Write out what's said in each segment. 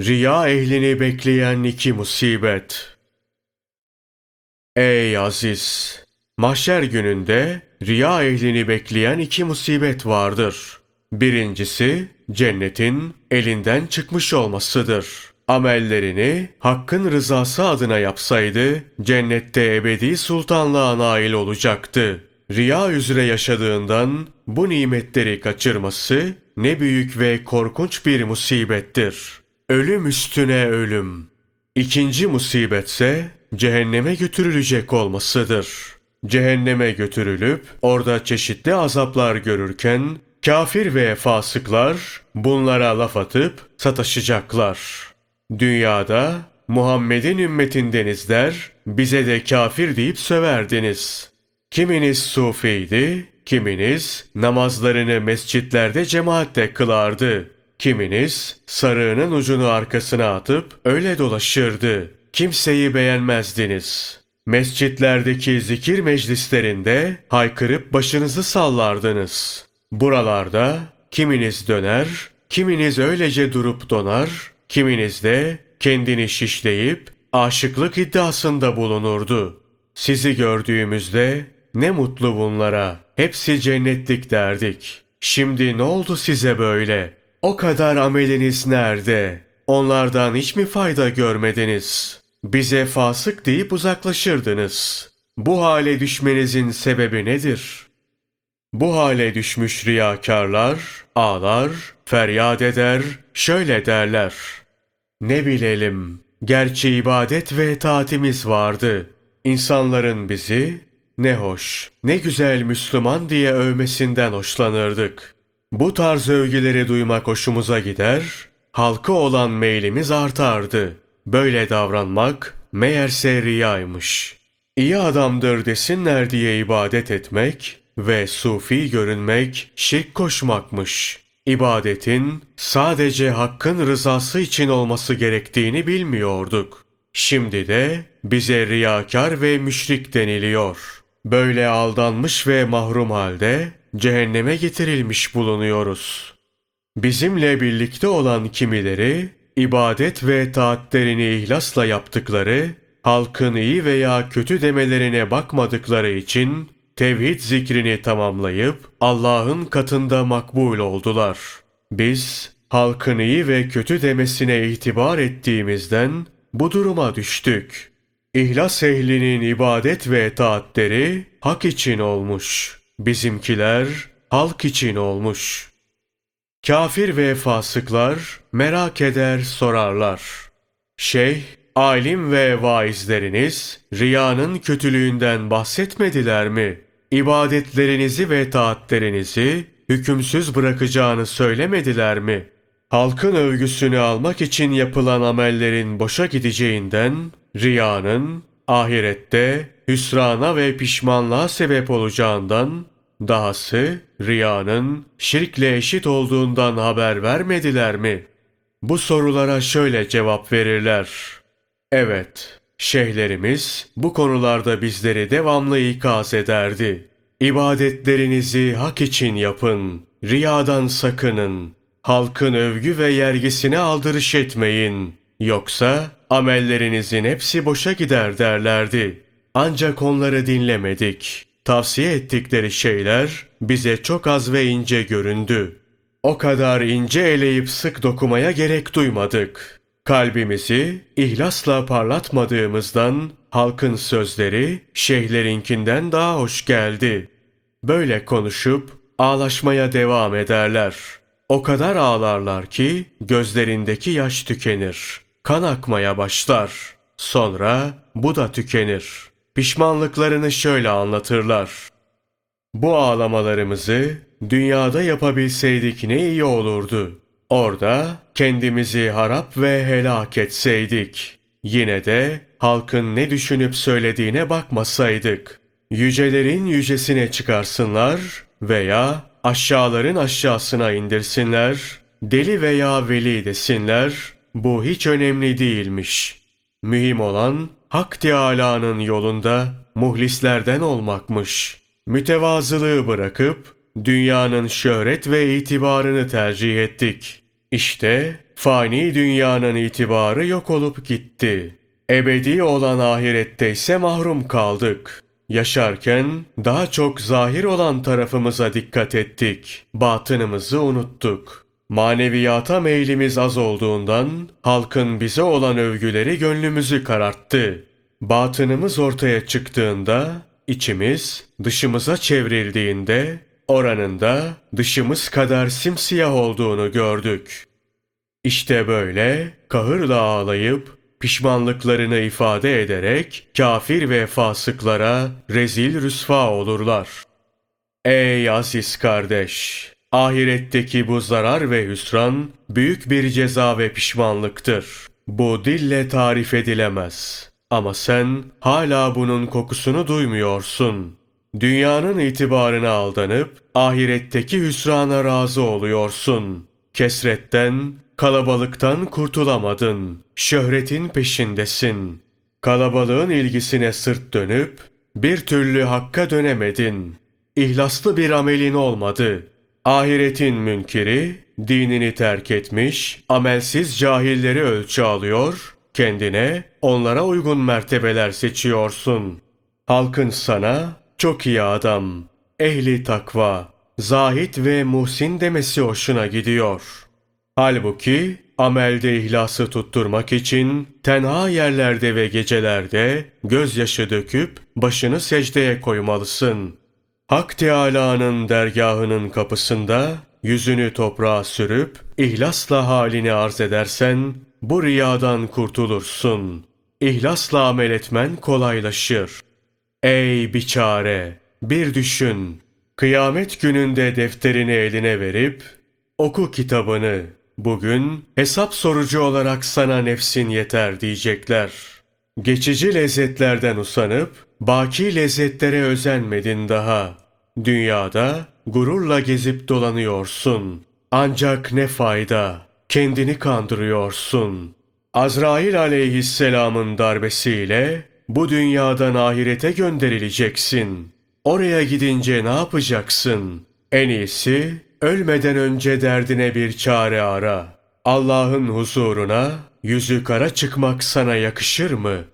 Riya ehlini bekleyen iki musibet. Ey aziz! Mahşer gününde riya ehlini bekleyen iki musibet vardır. Birincisi cennetin elinden çıkmış olmasıdır. Amellerini hakkın rızası adına yapsaydı cennette ebedi sultanlığa nail olacaktı. Riya üzere yaşadığından bu nimetleri kaçırması ne büyük ve korkunç bir musibettir. Ölüm üstüne ölüm. İkinci musibetse cehenneme götürülecek olmasıdır. Cehenneme götürülüp orada çeşitli azaplar görürken kafir ve fasıklar bunlara laf atıp sataşacaklar. Dünyada Muhammed'in ümmetindenizler bize de kafir deyip söverdiniz. Kiminiz sufiydi, kiminiz namazlarını mescitlerde cemaatle kılardı. Kiminiz sarığının ucunu arkasına atıp öyle dolaşırdı. Kimseyi beğenmezdiniz. Mescitlerdeki zikir meclislerinde haykırıp başınızı sallardınız. Buralarda kiminiz döner, kiminiz öylece durup donar, kiminiz de kendini şişleyip aşıklık iddiasında bulunurdu. Sizi gördüğümüzde ne mutlu bunlara, hepsi cennetlik derdik. Şimdi ne oldu size böyle? O kadar ameliniz nerede? Onlardan hiç mi fayda görmediniz? Bize fasık deyip uzaklaşırdınız. Bu hale düşmenizin sebebi nedir? Bu hale düşmüş riyakarlar, ağlar, feryat eder, şöyle derler. Ne bilelim, gerçi ibadet ve taatimiz vardı. İnsanların bizi ne hoş, ne güzel Müslüman diye övmesinden hoşlanırdık. Bu tarz övgüleri duymak hoşumuza gider, halka olan meylimiz artardı. Böyle davranmak meğerse riyaymış. İyi adamdır desinler diye ibadet etmek ve sufi görünmek şirk koşmakmış. İbadetin sadece hakkın rızası için olması gerektiğini bilmiyorduk. Şimdi de bize riyakar ve müşrik deniliyor. Böyle aldanmış ve mahrum halde cehenneme getirilmiş bulunuyoruz. Bizimle birlikte olan kimileri ibadet ve taatlerini ihlasla yaptıkları, halkın iyi veya kötü demelerine bakmadıkları için tevhid zikrini tamamlayıp Allah'ın katında makbul oldular. Biz halkın iyi ve kötü demesine itibar ettiğimizden bu duruma düştük. İhlas ehlinin ibadet ve taatleri hak için olmuş. Bizimkiler halk için olmuş. Kafir ve fasıklar merak eder sorarlar. Şeyh, alim ve vaizleriniz riyanın kötülüğünden bahsetmediler mi? İbadetlerinizi ve taatlerinizi hükümsüz bırakacağını söylemediler mi? Halkın övgüsünü almak için yapılan amellerin boşa gideceğinden riyanın ahirette hüsrana ve pişmanlığa sebep olacağından dahası riyanın şirkle eşit olduğundan haber vermediler mi? Bu sorulara şöyle cevap verirler. Evet, şeyhlerimiz bu konularda bizleri devamlı ikaz ederdi. İbadetlerinizi hak için yapın, riyadan sakının, halkın övgü ve yergisine aldırış etmeyin. Yoksa amellerinizin hepsi boşa gider derlerdi. Ancak onları dinlemedik. Tavsiye ettikleri şeyler bize çok az ve ince göründü. O kadar ince eleyip sık dokumaya gerek duymadık. Kalbimizi ihlasla parlatmadığımızdan halkın sözleri şeyhlerinkinden daha hoş geldi. Böyle konuşup ağlaşmaya devam ederler. O kadar ağlarlar ki gözlerindeki yaş tükenir. Kan akmaya başlar. Sonra bu da tükenir. Pişmanlıklarını şöyle anlatırlar. Bu ağlamalarımızı dünyada yapabilseydik ne iyi olurdu. Orada kendimizi harap ve helak etseydik. Yine de halkın ne düşünüp söylediğine bakmasaydık. Yücelerin yücesine çıkarsınlar veya aşağıların aşağısına indirsinler, deli veya veli desinler, bu hiç önemli değilmiş. Mühim olan Hak Teâlâ'nın yolunda muhlislerden olmakmış. Mütevazılığı bırakıp dünyanın şöhret ve itibarını tercih ettik. İşte fani dünyanın itibarı yok olup gitti. Ebedi olan ahirette ise mahrum kaldık. Yaşarken daha çok zahir olan tarafımıza dikkat ettik. Batınımızı unuttuk. Maneviyata meylimiz az olduğundan halkın bize olan övgüleri gönlümüzü kararttı. Batınımız ortaya çıktığında içimiz dışımıza çevrildiğinde oranın da dışımız kadar simsiyah olduğunu gördük. İşte böyle kahırla ağlayıp pişmanlıklarını ifade ederek kafir ve fasıklara rezil rüsva olurlar. Ey aziz kardeş! Ahiretteki bu zarar ve hüsran büyük bir ceza ve pişmanlıktır. Bu dille tarif edilemez. Ama sen hala bunun kokusunu duymuyorsun. Dünyanın itibarına aldanıp ahiretteki hüsrana razı oluyorsun. Kesretten, kalabalıktan kurtulamadın. Şöhretin peşindesin. Kalabalığın ilgisine sırt dönüp bir türlü hakka dönemedin. İhlaslı bir amelin olmadı. Ahiretin münkiri dinini terk etmiş, amelsiz cahilleri ölçü alıyor, kendine onlara uygun mertebeler seçiyorsun. Halkın sana çok iyi adam, ehli takva, zahit ve muhsin demesi hoşuna gidiyor. Halbuki amelde ihlası tutturmak için tenha yerlerde ve gecelerde gözyaşı döküp başını secdeye koymalısın. Hak Teâlâ'nın dergahının kapısında yüzünü toprağa sürüp ihlasla halini arz edersen bu riyadan kurtulursun. İhlasla amel etmen kolaylaşır. Ey biçare! Bir düşün. Kıyamet gününde defterini eline verip oku kitabını. Bugün hesap sorucu olarak sana nefsin yeter diyecekler. Geçici lezzetlerden usanıp baki lezzetlere özenmedin daha. Dünyada gururla gezip dolanıyorsun. Ancak ne fayda? Kendini kandırıyorsun. Azrail aleyhisselamın darbesiyle bu dünyadan ahirete gönderileceksin. Oraya gidince ne yapacaksın? En iyisi ölmeden önce derdine bir çare ara. Allah'ın huzuruna yüzü kara çıkmak sana yakışır mı?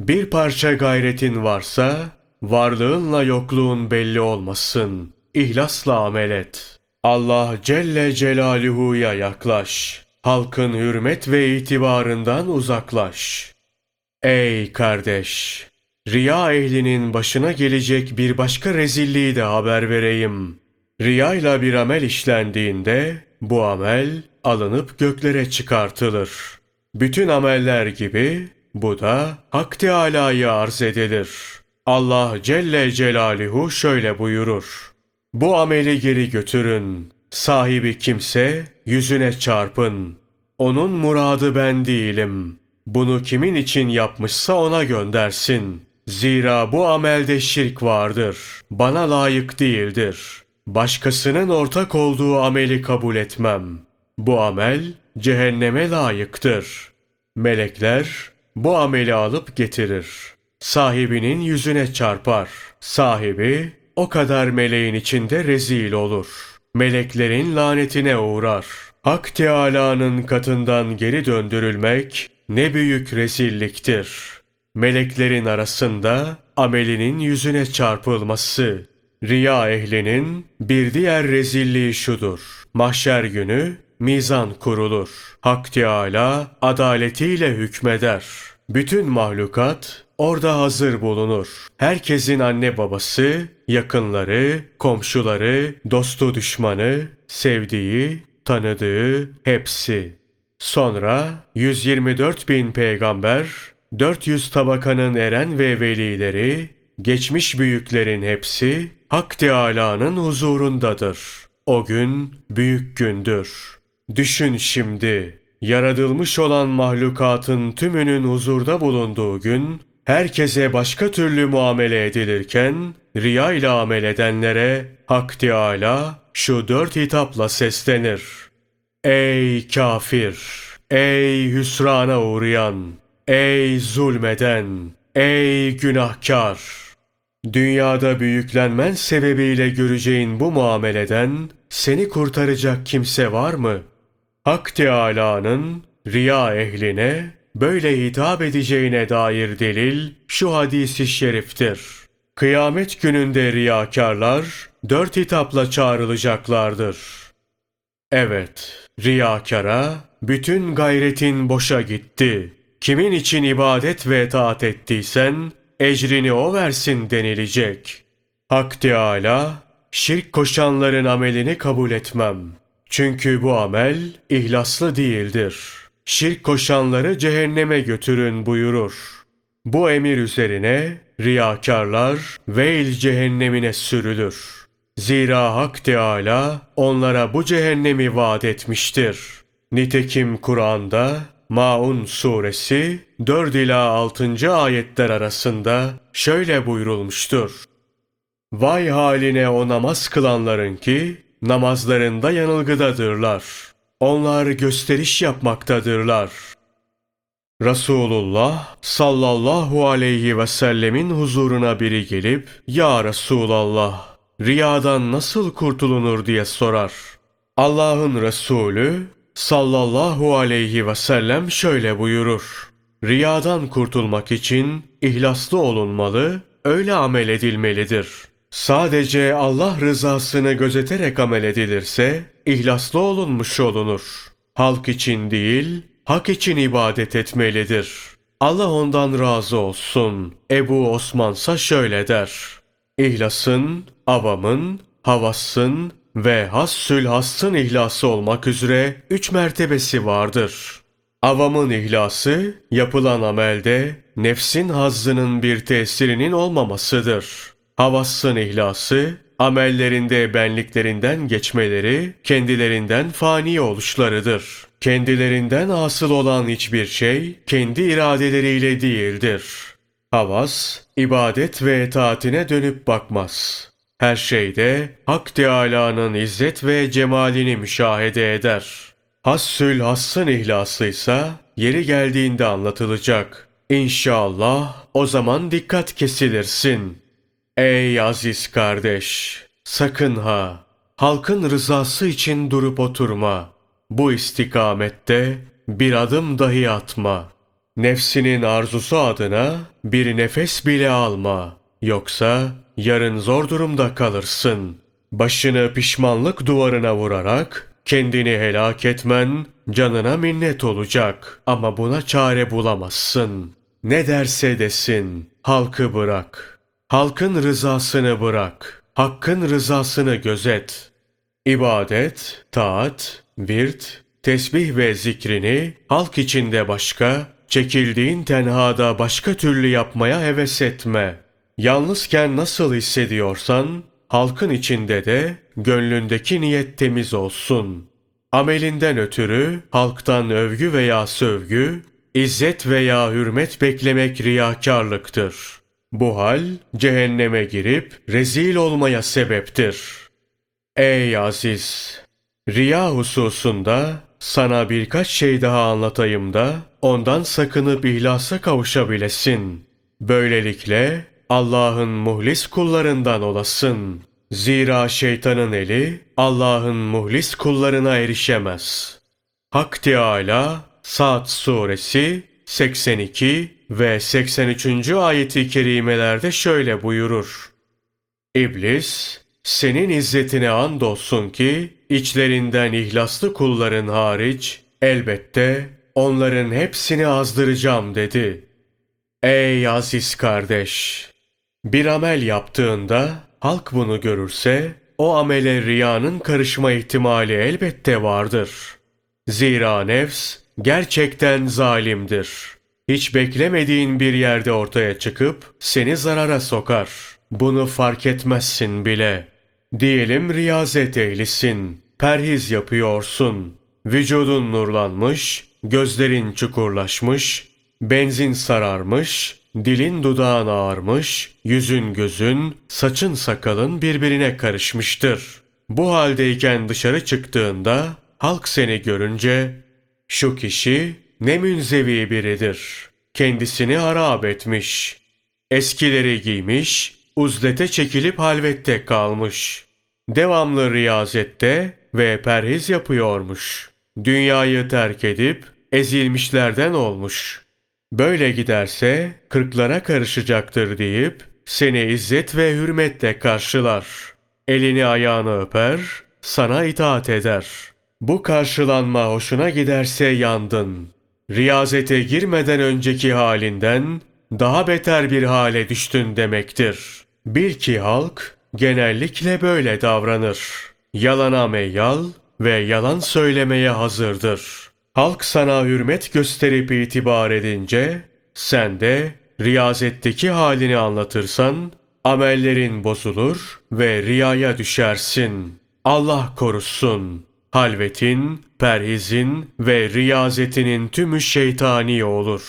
Bir parça gayretin varsa varlığınla yokluğun belli olmasın. İhlasla amel et. Allah Celle Celaluhu'ya yaklaş. Halkın hürmet ve itibarından uzaklaş. Ey kardeş! Riya ehlinin başına gelecek bir başka rezilliği de haber vereyim. Riya ile bir amel işlendiğinde bu amel alınıp göklere çıkartılır. Bütün ameller gibi bu da Hak Teâlâ'ya arz edilir. Allah Celle Celaluhu şöyle buyurur. Bu ameli geri götürün. Sahibi kimse yüzüne çarpın. Onun muradı ben değilim. Bunu kimin için yapmışsa ona göndersin. Zira bu amelde şirk vardır. Bana layık değildir. Başkasının ortak olduğu ameli kabul etmem. Bu amel cehenneme layıktır. Melekler bu ameli alıp getirir. Sahibinin yüzüne çarpar. Sahibi o kadar meleğin içinde rezil olur. Meleklerin lanetine uğrar. Hak Teâlâ'nın katından geri döndürülmek ne büyük rezilliktir. Meleklerin arasında amelinin yüzüne çarpılması. Riya ehlinin bir diğer rezilliği şudur. Mahşer günü mizan kurulur. Hak Teâlâ adaletiyle hükmeder. Bütün mahlukat orada hazır bulunur. Herkesin anne babası, yakınları, komşuları, dostu düşmanı, sevdiği, tanıdığı hepsi. Sonra 124 bin peygamber, 400 tabakanın eren ve velileri, geçmiş büyüklerin hepsi Hak Teâlâ'nın huzurundadır. O gün büyük gündür. Düşün şimdi, yaratılmış olan mahlukatın tümünün huzurda bulunduğu gün, herkese başka türlü muamele edilirken, riya ile amel edenlere Hak Teâlâ şu dört hitapla seslenir. Ey kafir! Ey hüsrana uğrayan! Ey zulmeden! Ey günahkar! Dünyada büyüklenmen sebebiyle göreceğin bu muameleden seni kurtaracak kimse var mı? Hak Teâlâ'nın riya ehline böyle hitap edeceğine dair delil şu hadisi şeriftir. Kıyamet gününde riyakarlar dört hitapla çağrılacaklardır. Evet, riyakara bütün gayretin boşa gitti. Kimin için ibadet ve taat ettiysen ecrini o versin denilecek. Hak Teâlâ, şirk koşanların amelini kabul etmem. Çünkü bu amel ihlaslı değildir. Şirk koşanları cehenneme götürün buyurur. Bu emir üzerine riyakarlar veil cehennemine sürülür. Zira Hak Teâlâ onlara bu cehennemi vaat etmiştir. Nitekim Kur'an'da Maun suresi 4 ila 6. ayetler arasında şöyle buyurulmuştur. Vay haline o namaz kılanların ki namazlarında yanılgıdadırlar. Onlar gösteriş yapmaktadırlar. Resulullah sallallahu aleyhi ve sellemin huzuruna biri gelip Ya Resulallah riyadan nasıl kurtulunur diye sorar. Allah'ın Resulü sallallahu aleyhi ve sellem şöyle buyurur. Riyadan kurtulmak için ihlaslı olunmalı, öyle amel edilmelidir. Sadece Allah rızasını gözeterek amel edilirse ihlaslı olunmuş olunur. Halk için değil, hak için ibadet etmelidir. Allah ondan razı olsun. Ebu Osmansa şöyle der. İhlasın, avamın, havasın ve hassül hassın ihlası olmak üzere üç mertebesi vardır. Avamın ihlası, yapılan amelde nefsin hazzının bir tesirinin olmamasıdır. Havassın ihlası, amellerinde benliklerinden geçmeleri, kendilerinden fani oluşlarıdır. Kendilerinden asıl olan hiçbir şey, kendi iradeleriyle değildir. Havas, ibadet ve etaatine dönüp bakmaz. Her şeyde Hak Teâlâ'nın izzet ve cemalini müşahede eder. Hassül hassın ihlası yeri geldiğinde anlatılacak. İnşallah o zaman dikkat kesilirsin. Ey aziz kardeş! Sakın ha! Halkın rızası için durup oturma. Bu istikamette bir adım dahi atma. Nefsinin arzusu adına bir nefes bile alma. Yoksa yarın zor durumda kalırsın. Başını pişmanlık duvarına vurarak kendini helak etmen canına minnet olacak ama buna çare bulamazsın. Ne derse desin halkı bırak. Halkın rızasını bırak. Hakkın rızasını gözet. İbadet, taat, virt, tesbih ve zikrini halk içinde başka, çekildiğin tenhada başka türlü yapmaya heves etme. Yalnızken nasıl hissediyorsan, halkın içinde de gönlündeki niyet temiz olsun. Amelinden ötürü halktan övgü veya sövgü, izzet veya hürmet beklemek riyakarlıktır. Bu hal cehenneme girip rezil olmaya sebeptir. Ey aziz! Riya hususunda sana birkaç şey daha anlatayım da ondan sakınıp ihlasa kavuşabilesin. Böylelikle Allah'ın muhlis kullarından olasın. Zira şeytanın eli Allah'ın muhlis kullarına erişemez. Hak Teâlâ Sa'd suresi 82 ve 83. ayeti kerimelerde şöyle buyurur. İblis, senin izzetine andolsun ki içlerinden ihlaslı kulların hariç elbette onların hepsini azdıracağım dedi. Ey aziz kardeş! Bir amel yaptığında halk bunu görürse o amele riyanın karışma ihtimali elbette vardır. Zira nefs gerçekten zalimdir. Hiç beklemediğin bir yerde ortaya çıkıp seni zarara sokar. Bunu fark etmezsin bile. Diyelim riyazet ehlisin, perhiz yapıyorsun. Vücudun nurlanmış, gözlerin çukurlaşmış, benzin sararmış, Dilin dudağın ağarmış, yüzün gözün, saçın sakalın birbirine karışmıştır. Bu haldeyken dışarı çıktığında halk seni görünce şu kişi ne münzevi biridir. Kendisini harap etmiş. Eskileri giymiş, uzlete çekilip halvette kalmış. Devamlı riyazette ve perhiz yapıyormuş. dünyayı terk edip ezilmişlerden olmuş. Böyle giderse kırklara karışacaktır deyip seni izzet ve hürmetle karşılar. Elini ayağını öper, sana itaat eder. Bu karşılanma hoşuna giderse yandın. Riyazete girmeden önceki halinden daha beter bir hale düştün demektir. Bil ki halk genellikle böyle davranır. Yalana meyyal ve yalan söylemeye hazırdır. Halk sana hürmet gösterip itibar edince, sen de riyazetteki halini anlatırsan, amellerin bozulur ve riyaya düşersin. Allah korusun. Halvetin, perhizin ve riyazetinin tümü şeytani olur.